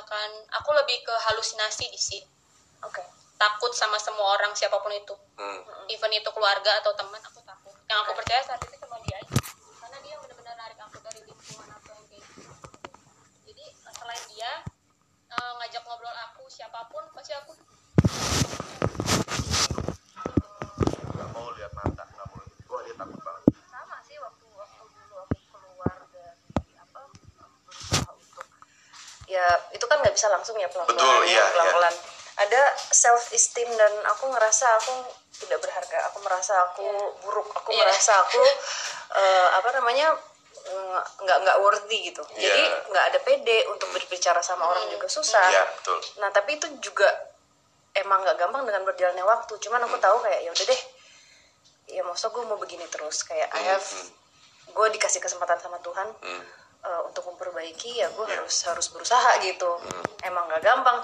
bukan aku lebih ke halusinasi di sih oke. Takut sama semua orang siapa pun itu. Hmm. even itu keluarga atau teman aku takut. Yang aku percaya saat itu cuma dia aja. Karena dia benar-benar narik aku dari lingkungan aku yang kayak gitu. Jadi selain dia eh, ngajak ngobrol aku siapa pun pasti aku nggak mau lihat mata nggak mau wah dia takut banget sama sih waktu waktu dulu aku keluar dari apa berusaha untuk ya itu kan nggak bisa langsung ya pelan Betul, pelan iya, pelan pelan ada self esteem dan aku ngerasa aku tidak berharga aku merasa aku buruk aku Iya. merasa aku eh, apa namanya nggak nggak worthy gitu. Iya. jadi nggak ada pede untuk berbicara sama orang juga susah. Iya betul. Nah tapi itu juga emang nggak gampang dengan berjalannya waktu. Cuman aku tahu kayak ya udah deh ya maksud gue mau begini terus? Kayak I have gue dikasih kesempatan sama Tuhan. Hmm. Eh, untuk memperbaiki ya gue harus harus berusaha gitu. Emang nggak gampang